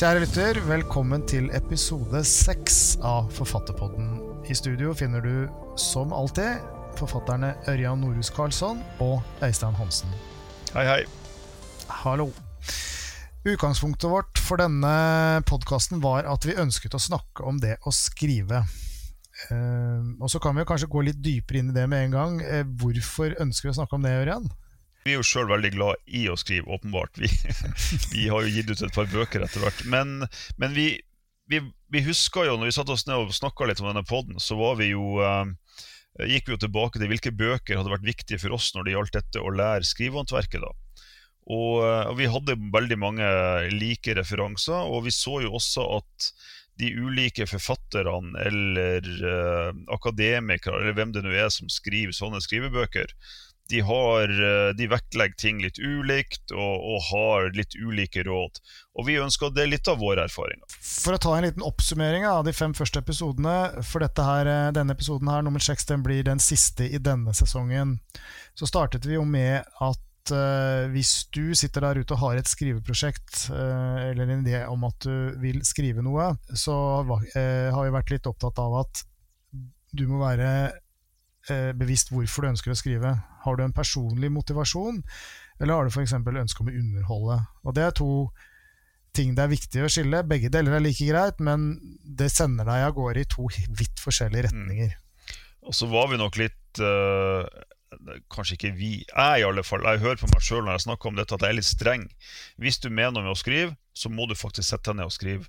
Kjære lytter, velkommen til episode seks av Forfatterpodden. I studio finner du, som alltid, forfatterne Ørjan Norhus Karlsson og Øystein Hansen. Hei, hei. Hallo. Utgangspunktet vårt for denne podkasten var at vi ønsket å snakke om det å skrive. Uh, og så kan vi kanskje gå litt dypere inn i det med en gang. Uh, hvorfor ønsker vi å snakke om det, Ørjan? Vi er jo sjøl veldig glad i å skrive, åpenbart. Vi, vi, har jo gitt ut et par bøker etter hvert. Men, men vi, vi, vi, husker jo, når vi satte oss ned og snakka litt om denne poden, så var vi jo eh, gikk vi jo tilbake til hvilke bøker hadde vært viktige for oss når det gjaldt dette å lære skrivehåndverket. da. Og, og, vi hadde veldig mange like referanser, og vi så jo også at de ulike forfatterne eller uh, akademikere, eller hvem det nå er som skriver sånne skrivebøker, de, har, eh, de vektlegger ting litt ulikt og, og, har litt ulike råd. Og vi ønsker å dele litt av våre erfaringer. For å ta en liten oppsummering av de fem første episodene, for her, eh, denne episoden her, nummer seks, den blir den siste i denne sesongen, så startet vi jo med at Uh, hvis du sitter der ute og har et skriveprosjekt eller en idé om at du vil skrive noe, så har vi vært litt opptatt av at du må være Eh, bevisst hvorfor du ønsker å skrive. Har du en personlig motivasjon, eller har du f.eks. ønske om å underholde? Og Det er to ting det er viktig å skille. Begge deler er like greit, men det sender deg av gårde i to vidt forskjellige retninger. Mm. Og så var vi nok litt uh, Kanskje ikke vi, jeg i alle fall. Jeg hører på meg sjøl når jeg snakker om dette, at jeg er litt streng. Hvis du mener med å skrive, så må du faktisk sette deg ned og skrive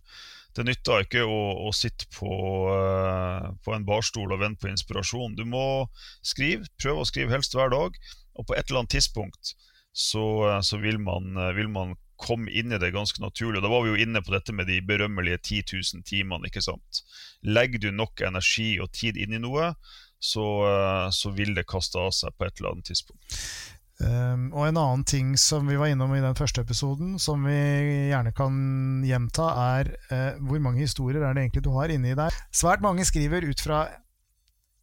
det nytter ikke å, å sitte på, uh, på, en barstol og vente på inspirasjon. Du må skrive, prøve å skrive helst hver dag, og på et eller annet tidspunkt så, uh, så vil, man, uh, vil, man, komme inn i det ganske naturlig. Da var vi jo inne på dette med de berømmelige 10 000 timene. ikke sant? Legger du nok energi og tid inn i noe, så, så vil det kaste av seg på et eller annet tidspunkt. Um, og en annen ting som vi var innom i den første episoden, som vi gjerne kan gjenta, er uh, hvor mange historier er det egentlig du har inni deg. Svært mange skriver ut fra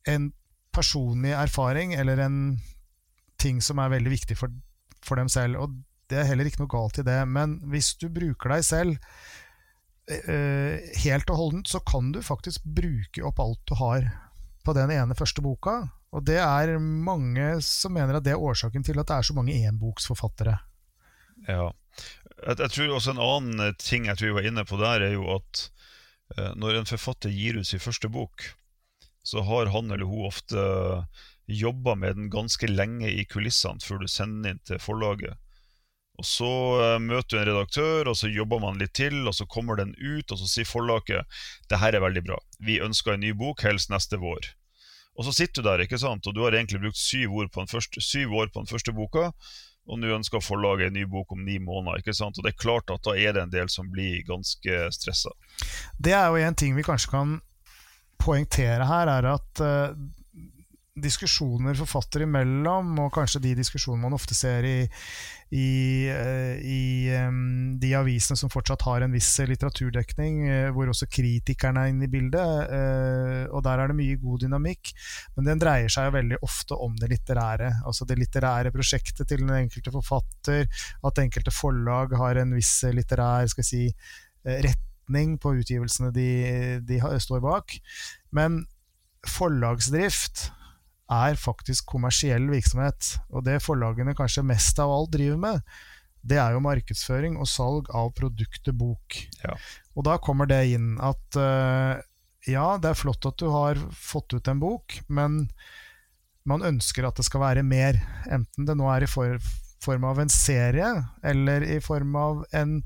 en personlig erfaring eller en ting som er veldig viktig for, for dem selv. Og det er heller ikke noe galt i det, men hvis du bruker deg selv uh, helt og holdent, så kan du faktisk bruke opp alt du har på den ene første boka, og det er mange som mener at det er årsaken til at det er så mange enboksforfattere. Ja. Jeg, jeg, tror også En annen ting jeg tror vi var inne på der, er jo at eh, når en forfatter gir ut sin første bok, så har han eller hun ofte jobba med den ganske lenge i kulissene før du sender den inn til forlaget. Og Så eh, møter du en redaktør, og så jobber man litt til, og så kommer den ut, og så sier forlaget det her er veldig bra, vi ønsker en ny bok, helst neste vår. Og så sitter du der, ikke sant, og du har egentlig brukt syv første, år på den første boka, og nå ønsker forlaget en ny bok om ni måneder. ikke sant? Og det er klart at da er det en del som blir ganske stressa. Det er jo en ting vi kanskje kan poengtere her, er at uh, diskusjoner forfattere imellom, og kanskje de diskusjonene man ofte ser i, i, eh, i de avisene som fortsatt har en viss litteraturdekning, uh, hvor også kritikerne er inne i bildet. Uh, og der er det mye god dynamikk, men den dreier seg veldig ofte om det litterære. Altså det litterære prosjektet til den enkelte forfatter, at enkelte forlag har en viss litterær skal si, retning på utgivelsene de, de står bak. Men forlagsdrift er faktisk kommersiell virksomhet. Og det forlagene kanskje mest av alt driver med, det er jo markedsføring og salg av produktet bok. Ja. Og da kommer det inn at uh, ja, det er flott at du har fått ut en bok, men man ønsker at det skal være mer. Enten det nå er i for, form av en serie, eller i form av en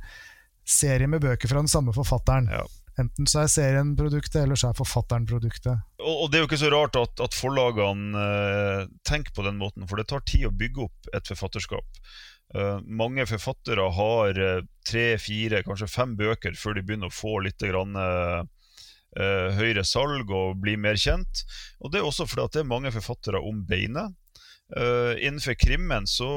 serie med bøker fra den samme forfatteren. Ja. Enten så er serien produktet, eller så er forfatteren produktet. Og, og Det er jo ikke så rart at, at forlagene eh, tenker på den måten, for det tar tid å bygge opp et forfatterskap. Eh, mange forfattere har eh, tre, fire, kanskje fem bøker før de begynner å få litt grann, høyere salg og bli mer kjent. Og Det er også fordi at det er mange forfattere om beinet. innenfor krimmen så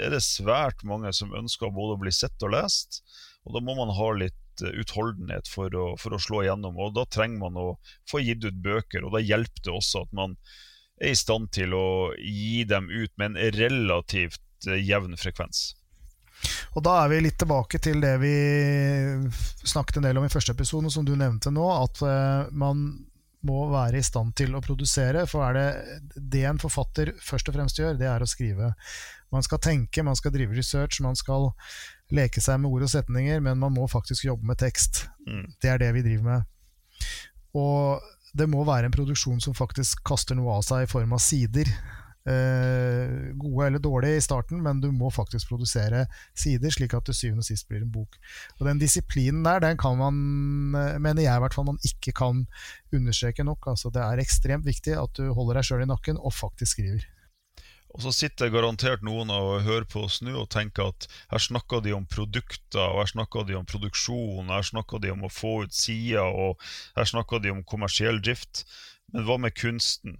er det svært mange som ønsker både å bli sett og lest. Og da må man ha litt Eh, utholdenhet for å, for å, slå igjennom. og Da trenger man å få gitt ut bøker, og da hjelper det også at man er i stand til å gi dem ut med en relativt eh, jevn frekvens. Og da er vi litt tilbake til det vi snakket en del om i første episode, som du nevnte nå, at uh, man må være i stand til å produsere. For er det det en forfatter først og fremst gjør, det er å skrive. Man skal tenke, man skal drive research, man skal leke seg med ord og setninger, men man må faktisk jobbe med tekst. Mm. Det er det vi driver med. Og det må være en produksjon som faktisk kaster noe av seg i form av sider. Eh, gode eller dårlige i starten, men du må faktisk produsere sider, slik at det syvende og sist blir en bok. Og Den disiplinen der, den kan man, eh, mener jeg i hvert fall, man ikke kan understreke nok. Altså, det er ekstremt viktig at du holder deg sjøl i nakken og faktisk skriver. Og så sitter garantert noen og hører på oss nå og tenker at her snakker de om produkter, og her snakker de om produksjon, her snakker de om å få ut sider, og her snakker de om kommersiell drift. Men hva med kunsten?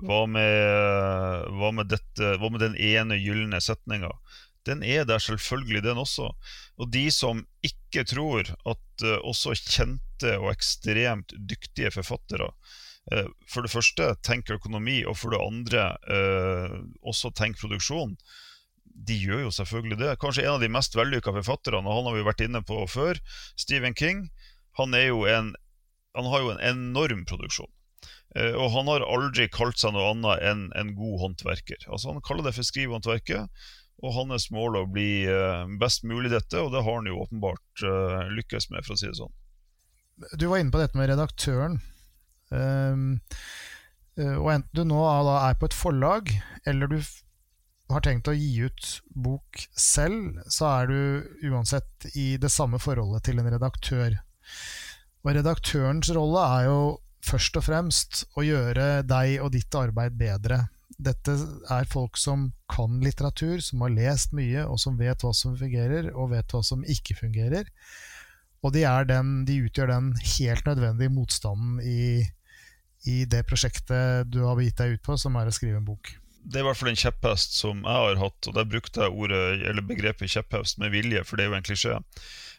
Hva med, hva med, dette, hva med den ene gylne setninga? Den er der selvfølgelig, den også. Og de som ikke tror at uh, også kjente og ekstremt dyktige forfattere for det første tenk økonomi, og for det andre uh, også tenk produksjon, de gjør jo selvfølgelig det. Kanskje en av de mest vellykka forfatterne, og han har vi vært inne på før, Stephen King, han, en, han har jo en enorm produksjon. Eh, og han har aldri kalt seg noe annet enn en god håndverker. Altså Han kaller det for skrivehåndverket, og hans mål å bli eh, best mulig dette, og det har han jo åpenbart lykkes med, for å si det sånn. Du var inne på dette med redaktøren. Um, og enten du nå er på et forlag, eller du har tenkt å gi ut bok selv, så er du uansett i det samme forholdet til en redaktør. Og redaktørens rolle er jo først og fremst å gjøre deg og ditt arbeid bedre. Dette er folk som kan litteratur, som har lest mye, og som vet hva som fungerer, og vet hva som ikke fungerer. Og de, den, de utgjør den helt nødvendige motstanden i, i det prosjektet du har gitt deg ut på, som er å skrive en bok det er i hvert fall en kjepphest som jeg har hatt, og der brukte jeg ordet, eller begrepet kjepphest med vilje, for det er jo en klisjé.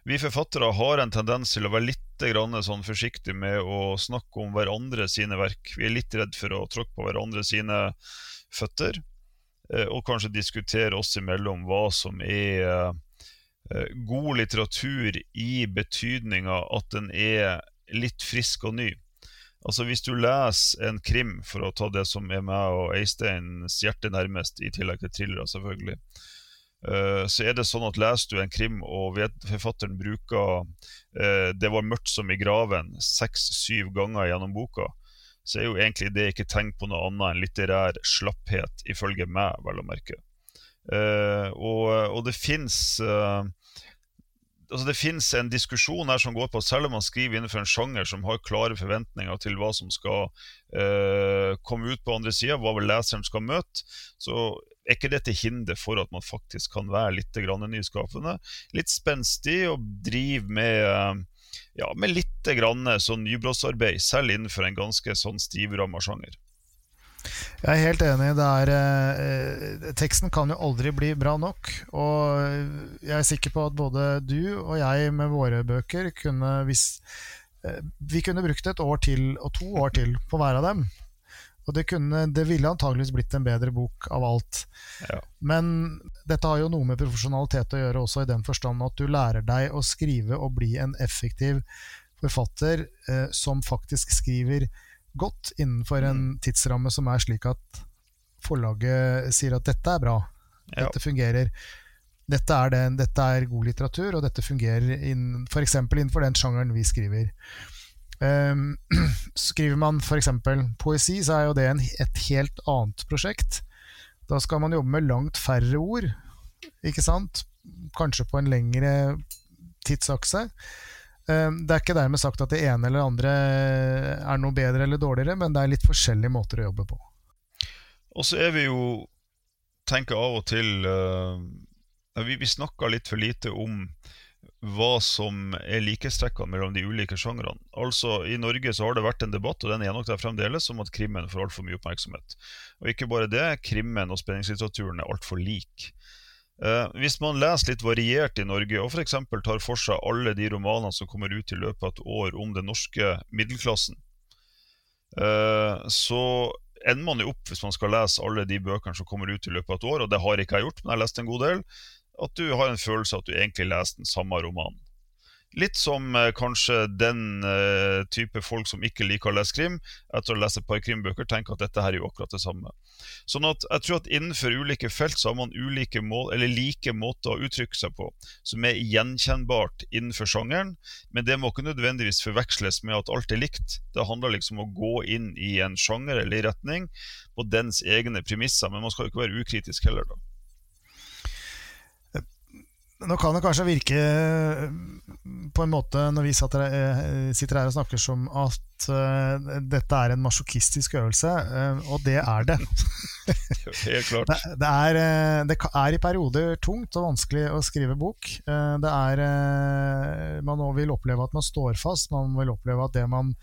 Vi forfattere har en tendens til å være litt sånn forsiktige med å snakke om hverandre sine verk. Vi er litt redd for å tråkke på hverandre sine føtter, eh, og kanskje diskutere oss imellom hva som er eh, god litteratur i betydninga at den er litt frisk og ny. Altså Hvis du leser en krim, for å ta det som er meg og Eisteins hjerte nærmest, i tillegg til thrillere, selvfølgelig, Eh, så er det sånn at leser du en krim, og forfatteren bruker uh, 'Det var mørkt som i graven' seks-syv ganger gjennom boka, så er jo egentlig det ikke tegn på noe annet enn litterær slapphet, ifølge meg, vel å merke. Uh, og, og, det fins altså det finnes en diskusjon her som går på at selv om man skriver innenfor en sjanger som har klare forventninger til hva som skal uh, komme ut på andre sida, hva leseren skal møte, så er ikke det til hinder for at man faktisk kan være litt nyskapende? Litt spenstig og drive med, uh, ja, med litt grann sånn nybrottsarbeid, selv innenfor en ganske sånn stivramma sjanger. Jeg er helt enig. Er, eh, teksten kan jo aldri bli bra nok. Og jeg er sikker på at både du og jeg med våre bøker kunne hvis, eh, Vi kunne brukt et år til og to år til på hver av dem. Og det, kunne, det ville antageligvis blitt en bedre bok av alt. Ja. Men dette har jo noe med profesjonalitet å gjøre også, i den forstand at du lærer deg å skrive og bli en effektiv forfatter eh, som faktisk skriver godt innenfor en mm. tidsramme som er slik at forlaget sier at dette er bra, dette fungerer. Dette er, den, dette er, god litteratur, og dette fungerer inn, f.eks. innenfor den sjangeren vi skriver. Um, skriver man f.eks. poesi, så er jo det en, et helt annet prosjekt. Da skal man jobbe med langt færre ord, ikke sant? Kanskje på en lengre tidsakse. Ehm, det er ikke dermed sagt at det ene eller andre er noe bedre eller dårligere, men det er litt forskjellige måter å jobbe på. Og så er vi jo tenker av og til uh, Vi, vi snakker litt for lite om hva som er likhetstrekkene mellom de ulike sjangrene. Altså, I Norge så har det vært en debatt, og den er nok der fremdeles, om at krimmen får altfor mye oppmerksomhet. Og ikke bare det, krimmen og spenningslitteraturen er altfor lik. Eh, hvis man leser litt variert i Norge, og f.eks. tar for seg alle de romanene som kommer ut i løpet av et år om den norske middelklassen, eh, så ender man jo opp, hvis man skal lese alle de bøkene som kommer ut i løpet av et år, og det har ikke jeg gjort, men jeg har lest en god del, at du har en følelse av at du egentlig leser den samme romanen. Litt som eh, kanskje den eh, type folk som ikke liker å lese krim, etter å lese et par krimbøker, tenker at dette her er jo akkurat det samme. Sånn at jeg tror at innenfor ulike felt så har man ulike må eller like måter å uttrykke seg på, som er gjenkjennbart innenfor sjangeren, men det må ikke nødvendigvis forveksles med at alt er likt. Det handler liksom om å gå inn i en sjanger eller retning på dens egne premisser, men man skal jo ikke være ukritisk heller, da. Nå kan det kanskje virke på en måte, når vi sitter her og snakker, som at uh, dette er en masochistisk øvelse, og det er det. Helt klart. Det, er, det, er, i perioder tungt og vanskelig å skrive bok. det er Man vil oppleve at man står fast, man vil oppleve at det man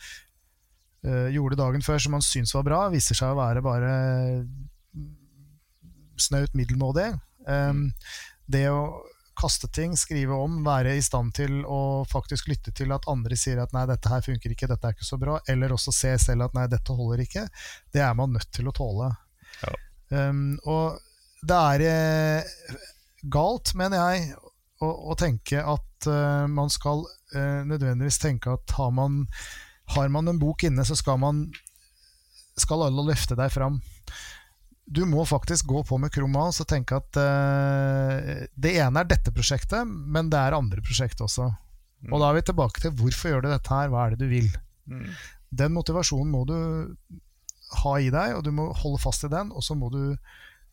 gjorde dagen før som man syns var bra, viser seg å være bare snaut middelmådig. Um, det å kaste ting, skrive om, være i stand til å faktisk lytte til at andre sier at nei, dette her funker ikke, dette er ikke så bra, eller også se selv at nei, dette holder ikke, det er man nødt til å tåle. Ja. Um, og det er eh, galt, mener jeg, å, å tenke at uh, man skal uh, nødvendigvis tenke at har man, har man en bok inne, så skal man skal alle løfte deg fram du må faktisk gå på med krum og tenke at uh, det ene er dette prosjektet, men det er andre prosjekt også. Mm. Og da er vi tilbake til hvorfor gjør du dette her, hva er det du vil? Mm. Den motivasjonen må du ha i deg, og du må holde fast i den, og så må du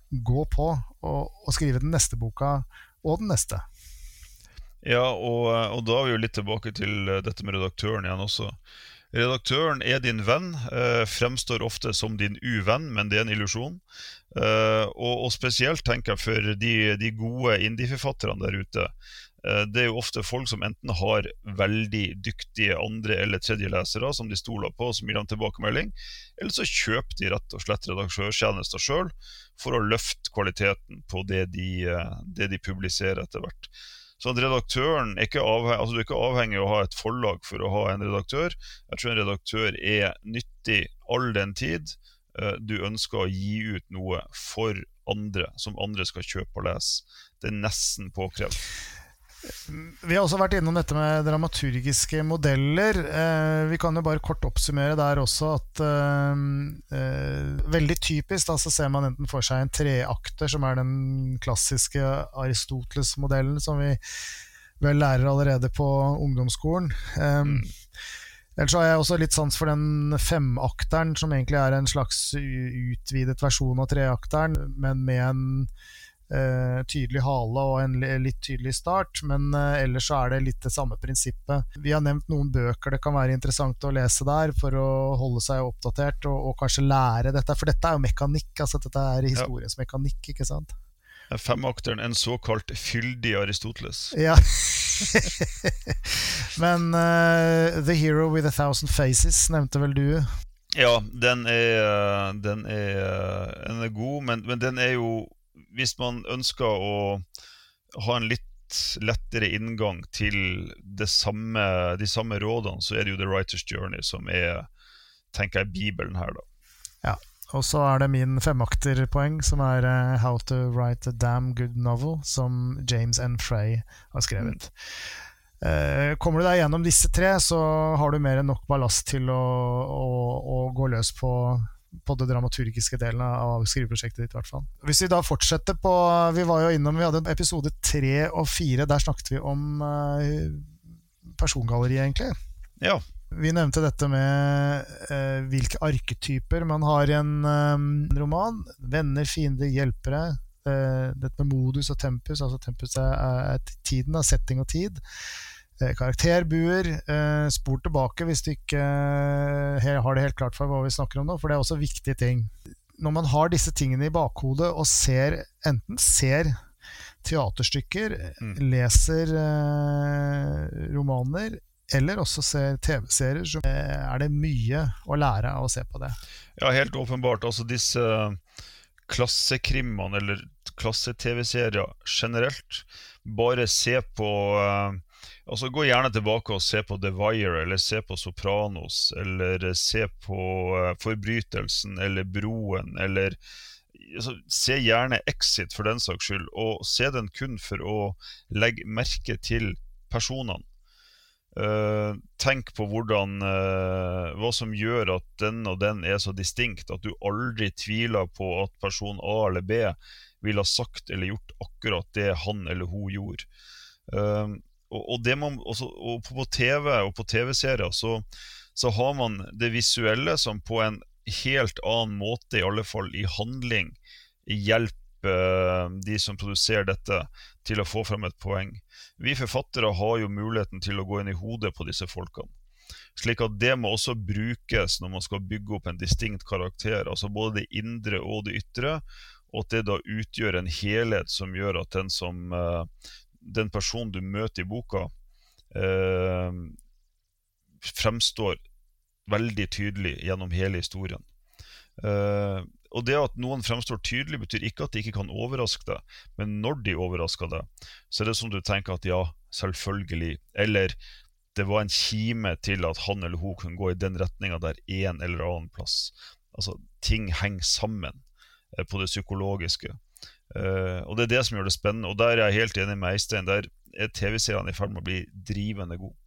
gå på og, og skrive den neste boka og den neste. Ja, og, og, da er vi jo litt tilbake til dette med redaktøren igjen også. Redaktøren er din venn, eh, fremstår ofte som din uvenn, men det er en illusjon. Eh, og, og, spesielt tenker jeg for de, de gode indie-forfatterne der ute. Eh, det er jo ofte folk som enten har veldig dyktige andre- eller tredjelesere som de stoler på, som gir dem tilbakemelding, eller så kjøper de rett og slett redaktørtjenester sjøl for å løfte kvaliteten på det de, det de publiserer etter hvert. Så at redaktøren er ikke avhengig, altså Du er ikke avhengig av å ha et forlag for å ha en redaktør. Jeg tror en redaktør er nyttig all den tid uh, du ønsker å gi ut noe for andre, som andre skal kjøpe og lese. Det er nesten påkrevd. Vi har også vært innom dette med dramaturgiske modeller. Eh, vi kan jo bare kort oppsummere der også at eh, eh, veldig typisk da så ser man enten for seg en treakter, som er den klassiske Aristoteles-modellen som vi vel lærer allerede på ungdomsskolen. Mm. Ellers har jeg også litt sans for den femakteren, som egentlig er en slags utvidet versjon av treakteren, men med en Uh, tydelig hale og en litt tydelig start, men uh, ellers så er det litt det samme prinsippet. Vi har nevnt noen bøker det kan være interessant å lese der for å holde seg oppdatert og, og kanskje lære dette, for dette er jo mekanikk. altså Dette er historiens ja. mekanikk, ikke sant? Femakteren en såkalt fyldig Aristoteles. Ja. men uh, The Hero with a Thousand Faces nevnte vel du? Ja, den er, den er, den er god, men, men den er jo hvis man ønsker å ha en litt lettere inngang til samme, de samme rådene, så er det jo The Writer's Journey som er tenker jeg, Bibelen her, da. Ja. Og så er det min femakterpoeng, som er uh, How to Write a Damn Good Novel, som James N. Frey har skrevet. Mm. Uh, kommer du deg gjennom disse tre, så har du mer enn nok ballast til å, å, å gå løs på på det dramaturgiske delen av skriveprosjektet ditt. I hvert fall. Hvis vi da fortsetter på Vi var jo innom, vi hadde episode tre og fire. Der snakket vi om uh, persongalleriet, egentlig. Ja. Vi nevnte dette med eh, hvilke arketyper man har i en eh, roman. Venner, fiender, hjelpere. Eh, dette med modus og tempus. Altså tempus er, er tiden, er setting og tid. Eh, karakterbuer. Eh, spor tilbake hvis du ikke eh, har det helt klart for hva vi snakker om nå, for det er også viktige ting. Når man har disse tingene i bakhodet og ser, enten ser teaterstykker, mm. leser romaner eller også ser TV-serier, så er det mye å lære av å se på det. Ja, helt åpenbart. Altså disse klassekrimene, eller klasse-TV-serier generelt. Bare se på uh, Altså Gå gjerne tilbake og se på The Wire, eller se på Sopranos, eller se på uh, Forbrytelsen, eller Broen, eller altså, Se gjerne Exit for den saks skyld, og se den kun for å legge merke til personene. Uh, tenk på hvordan uh, hva som gjør at den og den er så distinkt, at du aldri tviler på at person A eller B ville ha sagt eller gjort akkurat det han eller hun gjorde. Uh, og, og, man, også, og, på TV og på TV-serier så, så, har man det visuelle som på en helt annen måte, i alle fall i handling, hjelper de som produserer dette, til å få frem et poeng. Vi forfattere har jo muligheten til å gå inn i hodet på disse folkene. Slik at det må også brukes når man skal bygge opp en distinkt karakter. Altså både det indre og det ytre. Og at det da utgjør en helhet som gjør at den, som, uh, den personen du møter i boka, eh, fremstår veldig tydelig gjennom hele historien. Eh, og det at noen fremstår tydelig, betyr ikke at de ikke kan overraske deg. Men når de overrasker deg, så er det som du tenker at ja, selvfølgelig. Eller det var en kime til at han eller hun kunne gå i den retninga der en eller annen plass. Altså, ting henger sammen eh, på det psykologiske. Uh, og det er det som gjør det spennende. Og der er jeg helt enig med Eistein. Der er TV-seerne i ferd med å bli drivende gode.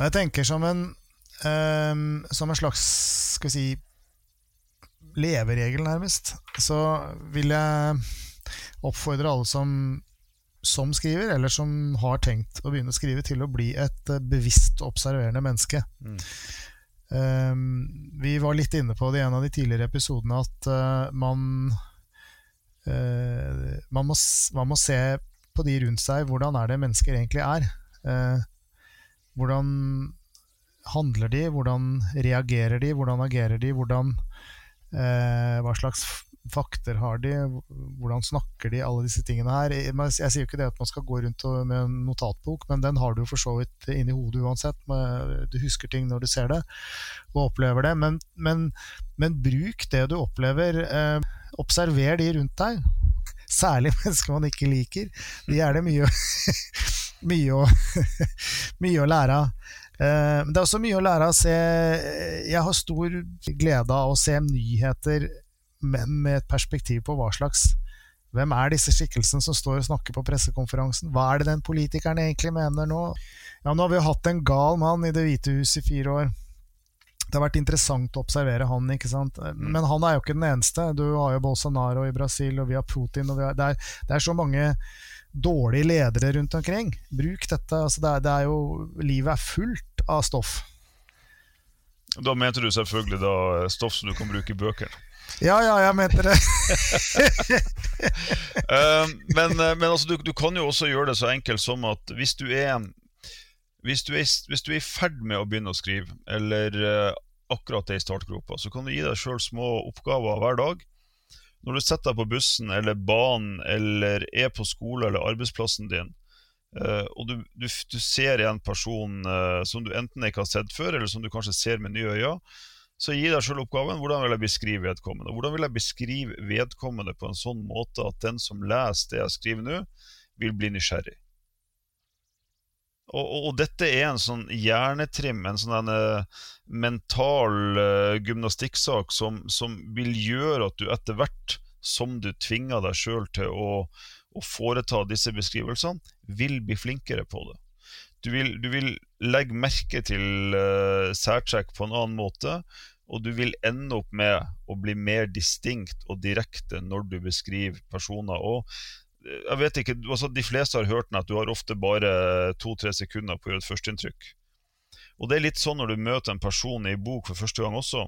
Jeg tenker som en, um, som en slags skal vi si, leveregel, nærmest, så vil jeg oppfordre alle som, som skriver, eller som har tenkt å begynne å skrive, til å bli et eh, bevisst observerende menneske. Mm. Um, vi var litt inne på det i en av de tidligere episodene at uh, man, man, må, man, må, se på de rundt seg. Hvordan er det mennesker egentlig er? Uh, hvordan handler de? Hvordan reagerer de? Hvordan agerer de? Hvordan Eh, hva slags fakter har de, hvordan snakker de, alle disse tingene her. Jeg sier jo ikke det at man skal gå rundt med en notatbok, men den har du jo for så vidt inni hodet uansett. Du husker ting når du ser det og opplever det. Men, men, men bruk det du opplever. Eh, observer de rundt deg. Særlig mennesker man ikke liker. De er det mye, mye, å, mye å lære av. Eh, det er også mye å lære av å se Jeg har stor glede av å se nyheter, men med et perspektiv på hva slags Hvem er disse skikkelsene som står og snakker på pressekonferansen? Hva er det den politikeren egentlig mener nå? Ja, nå har vi jo hatt en gal mann i Det hvite hus i fire år. Det har vært interessant å observere han, ikke sant? Mm. Men han er jo ikke den eneste. Du har jo Bolsonaro i Brasil, og vi har Putin og har, det, er, det er så mange dårlige ledere rundt omkring. Bruk dette. Altså det, er, det, er, jo Livet er fullt av stoff. Da mente du selvfølgelig da stoff som du kan bruke i bøker? Ja, ja, jeg mente det. uh, men, eh, men altså, du, du, kan jo også gjøre det så enkelt som at hvis du er hvis du er, hvis du er i ferd med å begynne å skrive, eller uh, akkurat er i startgropa, så kan du gi deg sjøl små oppgaver hver dag når du setter deg på bussen eller banen eller er på skole eller arbeidsplassen din, uh, og du, du, du, ser en person uh, som du enten ikke har sett før, eller som du kanskje ser med nye øyne, så gi deg selv oppgaven hvordan vil jeg beskrive vedkommende. Hvordan vil jeg beskrive vedkommende på en sånn måte at den som leser det jeg skriver nå, vil bli nysgjerrig. Og, og, og, dette er en sånn hjernetrim, en sånn mental uh, gymnastikksak som, som, vil gjøre at du etter hvert som du tvinger deg sjøl til å, å, foreta disse beskrivelsene, vil bli flinkere på det. Du vil, du vil legge merke til uh, særtrekk på en annen måte, og du vil ende opp med å bli mer distinkt og direkte når du beskriver personer. Og jeg vet ikke, altså De fleste har hørt den at du har ofte bare to-tre sekunder på å gjøre et førsteinntrykk. Og det er litt sånn når du møter en person i bok for første gang også.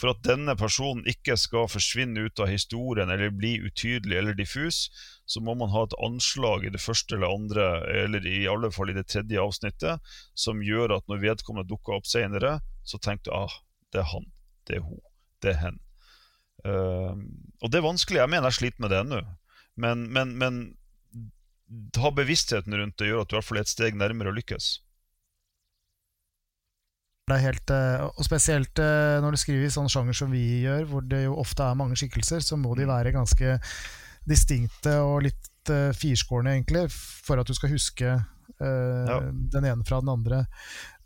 For at denne personen ikke skal forsvinne ut av historien eller bli utydelig eller diffus, så må man ha et anslag i det første eller andre, eller i alle fall i det tredje avsnittet, som gjør at når vedkommende dukker opp senere, så tenker du ah, det er han, det er hun, det er hen. Uh, og det er vanskelig. Jeg mener jeg sliter med det ennå. Men, men, men ha bevisstheten rundt det gjør at du i hvert fall er et steg nærmere å lykkes. Det er helt, eh, og Spesielt eh, når du skriver i sånn sjanger som vi gjør, hvor det jo ofte er mange skikkelser, så må de mm. være ganske distinkte og litt uh, firskårne, egentlig, for at du skal huske uh, ja. den ene fra den andre.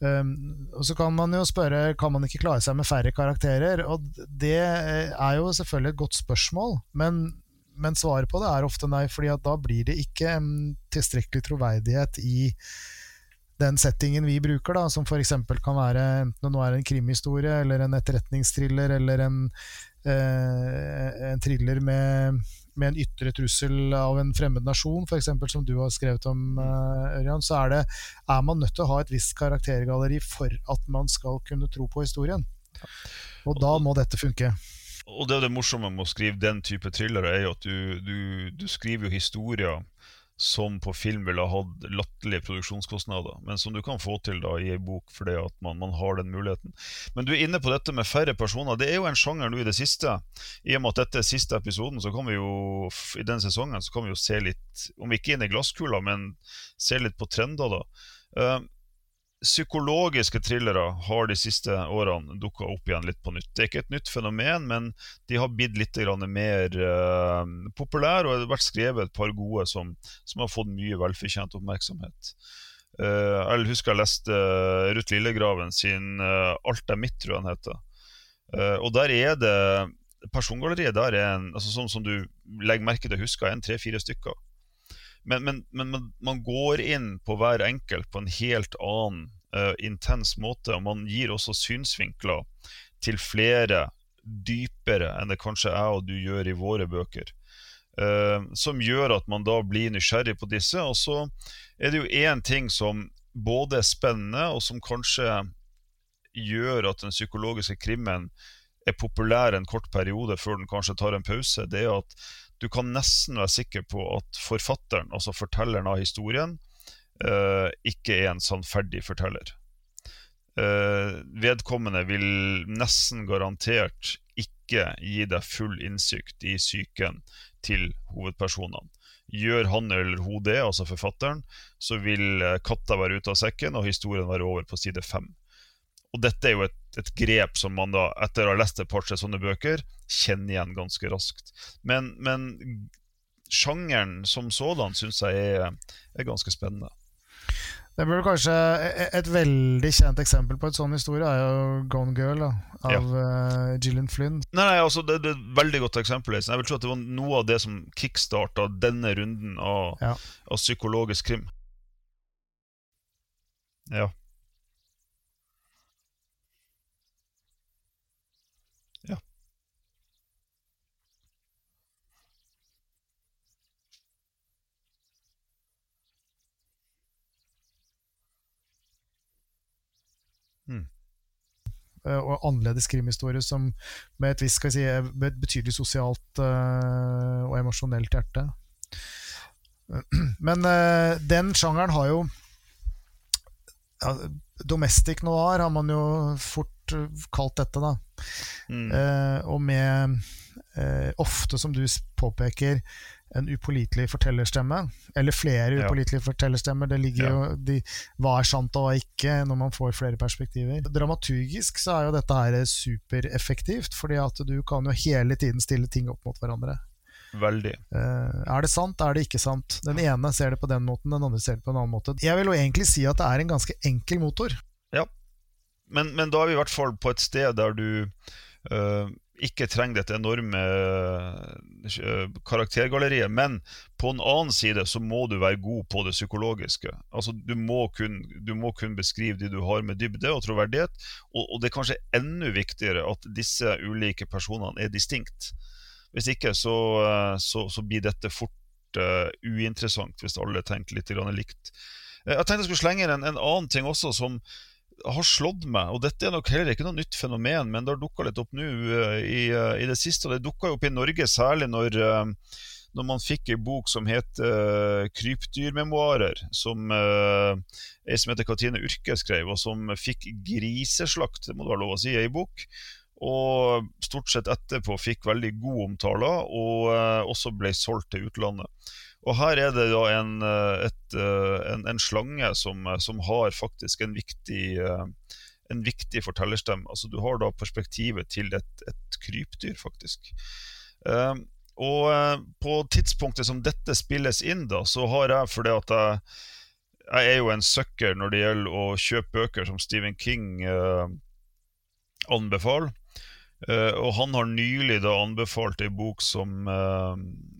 Um, og Så kan man jo spørre kan man ikke klare seg med færre karakterer. Og Det er jo selvfølgelig et godt spørsmål, men, men svaret på det er ofte nei, fordi da blir det ikke um, tilstrekkelig troverdighet i den settingen vi bruker, da, som f.eks. kan være enten det er en krimhistorie eller en etterretningsthriller eller en, uh, en thriller med med en ytre trussel av en fremmed nasjon, f.eks. som du har skrevet om, uh, Ørjan, så er, det, er man nødt til å ha et visst karaktergalleri for at man skal kunne tro på historien. Og da må dette funke. Og det, er det morsomme med å skrive den type thrillere, er jo at du, du, du skriver jo historier som på film ville hatt latterlige produksjonskostnader, men som du kan få til da i ei bok fordi at man, man, har den muligheten. Men du er inne på dette med færre personer. Det er jo en sjanger nå i det siste. I og med at dette er siste episoden, så kan vi jo i den sesongen så kan vi jo se litt, om ikke inn i glasskula, men se litt på trender, da. Uh, psykologiske thrillere har de siste årene dukka opp igjen litt på nytt. Det er ikke et nytt fenomen, men de har blitt litt mer uh, populære, og det har vært skrevet et par gode som, som har fått mye velfortjent oppmerksomhet. Uh, jeg husker jeg leste uh, Ruth Lillegraven sin 'Alt er mitt', tror jeg den heter. og der er det Persongalleriet der er en, altså sånn som du legger merke til, husker jeg, en tre-fire stykker. Men, men, men, man går inn på hver enkelt på en helt annen uh, intens måte. Og man gir også synsvinkler til flere dypere enn det kanskje jeg og du gjør i våre bøker. Uh, som gjør at man da blir nysgjerrig på disse. Og så er det jo én ting som både er spennende, og som kanskje gjør at den psykologiske krimmen er populær en kort periode før den kanskje tar en pause. Det er at du kan nesten være sikker på at forfatteren, altså fortelleren av historien, uh, ikke er en sannferdig forteller. Uh, vedkommende vil nesten garantert ikke gi deg full innsikt i psyken til hovedpersonene. Gjør han eller hun det, altså forfatteren, så vil eh, katta være ute av sekken og historien være over på side fem. Og dette er jo et, et, grep som man da, etter å ha lest et par-tre sånne bøker, kjenner igjen ganske raskt. Men, men sjangeren som sådan syns jeg er, er, ganske spennende. Det burde kanskje e, Et veldig kjent eksempel på et sånn historie er jo 'Gone Girl' da, av ja. uh, Gillian Flynn. Nei, nei altså det, det, er et veldig godt eksempel. Jeg vil tro at det var noe av det som kickstarta denne runden av, ja. av psykologisk krim. Ja. Og annerledes krimhistorie som med et, visst, si, et betydelig sosialt uh, og emosjonelt hjerte. Men den sjangeren har jo ja, Domestic noir har man jo fort kalt dette, da. Mm. Og med ofte, som du påpeker, en upålitelig fortellerstemme. Eller flere upålitelige ja. fortellerstemmer. Det ligger ja. jo de, Hva er sant og hva ikke, når man får flere perspektiver. Dramaturgisk så er jo dette her supereffektivt, fordi at du kan jo hele tiden stille ting opp mot hverandre. Veldig. Uh, er det sant, er det ikke sant? Den ene ser det på den måten, den andre ser det på en annen måte. Jeg vil jo egentlig si at det er en ganske enkel motor. Ja, men, men da er vi i hvert fall på et sted der du uh, ikke trenger dette enorme uh, karaktergalleriet. Men på en annen side så må du være god på det psykologiske. Altså Du må kun, du må kun beskrive de du har med dybde og troverdighet. Og, og, det er kanskje enda viktigere at disse ulike personene er distinkt. Hvis ikke så, uh, så, så blir dette fort uh, uinteressant, hvis alle tenker litt likt. Jeg tenkte jeg skulle slenge inn en, en annen ting også som har slått meg, og dette er nok heller ikke noe nytt fenomen, men det har dukka litt opp nå uh, i, uh, i, det siste. Og det dukka opp i Norge særlig når, uh, når man fikk ei bok som het 'Krypdyrmemoarer', som ei som heter Katrine Urke skrev, og som fikk griseslakt, det må det være lov å si, ei bok. Og stort sett etterpå fikk veldig god omtale, og også ble solgt til utlandet. Og her er det da en, eh, et, eh, en, en slange som, eh, som, har faktisk en viktig, en viktig fortellerstemme. Altså Du har da perspektivet til et, et krypdyr, faktisk. Og på tidspunktet som dette spilles inn, da, så har jeg fordi at jeg jeg er jo en sucker når det gjelder å kjøpe bøker som Stephen King uh, anbefaler. Uh, og han har nylig da anbefalt ei bok som, uh,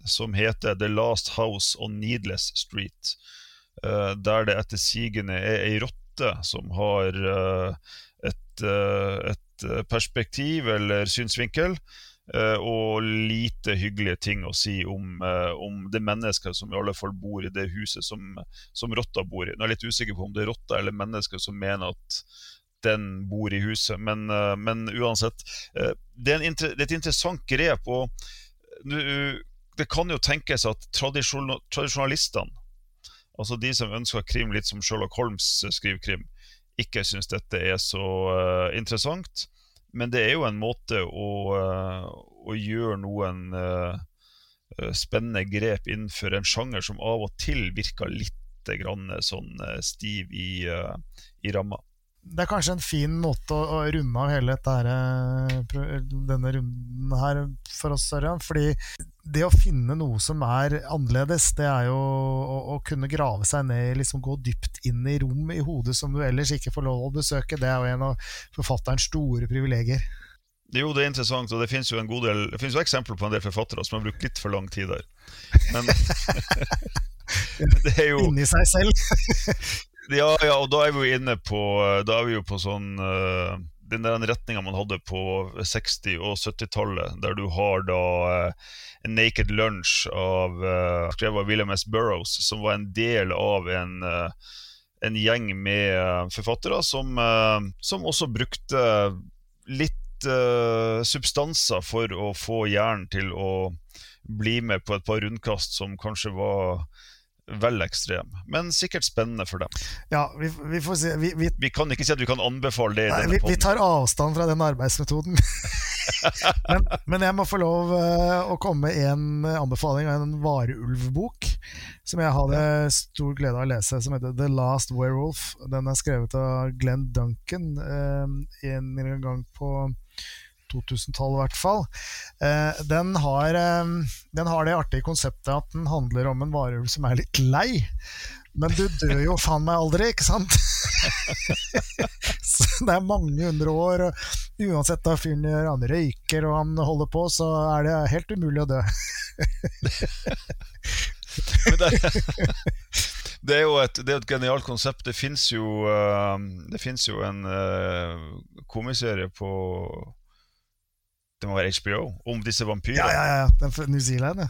som heter 'The Last House on Needless Street'. der det etter sigende er ei rotte som har et, et perspektiv eller synsvinkel Eh, og lite hyggelige ting å si om, eh, om, det mennesket som i alle fall bor i det huset som, som rotta bor i. Nå er jeg litt usikker på om det er rotta eller mennesker som mener at den bor i huset, men, eh, men uansett. Det er, det er, et interessant grep. og Det kan jo tenkes at tradisjonalistene, altså de som ønsker krim litt som Sherlock Holmes skriver krim, ikke syns dette er så interessant. Men det er jo en måte å, uh, å gjøre noen uh, spennende grep innenfor en sjanger som av og til virker litt grann sånn stiv i, uh, i ramma det er kanskje en fin måte å, å runde av hele her, eh, denne runden her for oss, Ørjan. Fordi det å finne noe som er annerledes, det er jo å, å kunne grave seg ned, liksom gå dypt inn i rom i hodet som du ellers ikke får lov å besøke. Det er jo en av forfatterens store privilegier. Jo, det er interessant, og det finnes jo en god del Det finnes jo eksempler på en del forfattere som har brukt litt for lang tid der. Men det er jo Inni seg selv. Ja, ja, og da er vi jo inne på Da er vi jo på sånn uh, den der retninga man hadde på 60- og 70-tallet, der du har da uh, Naked Lunch av uh, skrevet av William S. Burroughs, som var en del av en, en gjeng med forfattere som, som også brukte litt substanser for å få hjernen til å bli med på et par rundkast som kanskje var vel ekstrem, men sikkert spennende for dem. Ja, vi, vi får se vi, vi, vi, kan ikke si at vi kan anbefale det. Nei, vi, tar avstand fra den arbeidsmetoden. men, men, jeg må få lov uh, å komme med en anbefaling av en vareulvbok som jeg hadde stor glede av å lese, som heter The Last Werewolf. Den er skrevet av Glenn Duncan uh, en gang på 2000-tallet, i hvert fall. Eh, den, har, eh, den, har, det artige konseptet at den handler om en varulv som er litt lei. Men du dør jo faen meg aldri, ikke sant? så det er mange hundre år, og uansett hva fyren gjør, han røyker og han holder på, så er det helt umulig å dø. det, det, er jo et, det er et genialt konsept. Det fins jo, uh, jo, en komiserie på det må være HBO, om disse vampyrene. Ja, ja, ja. Den fra New Zealand, ja.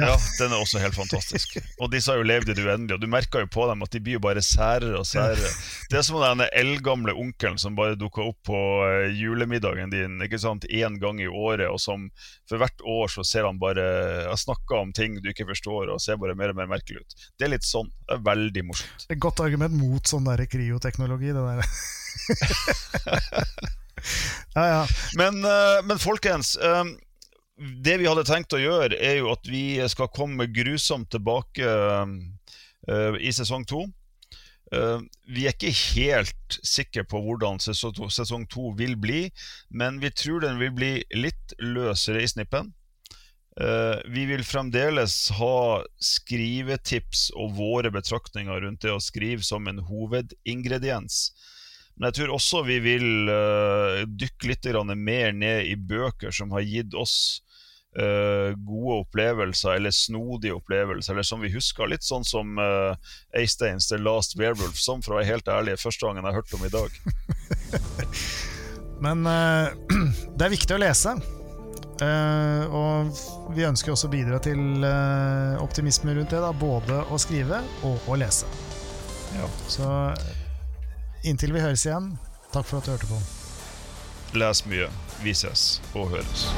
Ja. den er også helt fantastisk. Og disse har jo levd i det uendelige. Og du merker jo på dem at de blir jo bare særere og særere. Det er som den eldgamle onkelen som bare dukker opp på eh, julemiddagen din ikke sant, én gang i året, og som for hvert år så ser han bare har snakka om ting du ikke forstår, og ser bare mer og mer merkelig ut. Det er litt sånn. Det er veldig morsomt. Et godt argument mot sånn der kryoteknologi, det der. ja, ja. Men, uh, men folkens, um, det vi hadde tenkt å gjøre, er jo at vi skal komme grusomt tilbake uh, i sesong to. Vi er ikke helt sikre på hvordan sesong to vil bli, men vi tror den vil bli litt løsere i snippen. Vi vil fremdeles ha skrivetips og våre betraktninger rundt det å skrive som en hovedingrediens. Men jeg tror også vi vil uh, dykke litt mer ned i bøker som har gitt oss uh, gode opplevelser, eller snodige opplevelser, eller som vi husker. Litt sånn som uh, Eisteins The Last Werewolf, som for å være helt ærlig første gangen jeg har hørt om i dag. Men det er viktig å lese. og vi ønsker også å bidra til optimisme rundt det, da, både å skrive og å lese. Ja. Så Inntil vi høres igjen, takk for at du hørte på. Les mye. Vi ses og høres.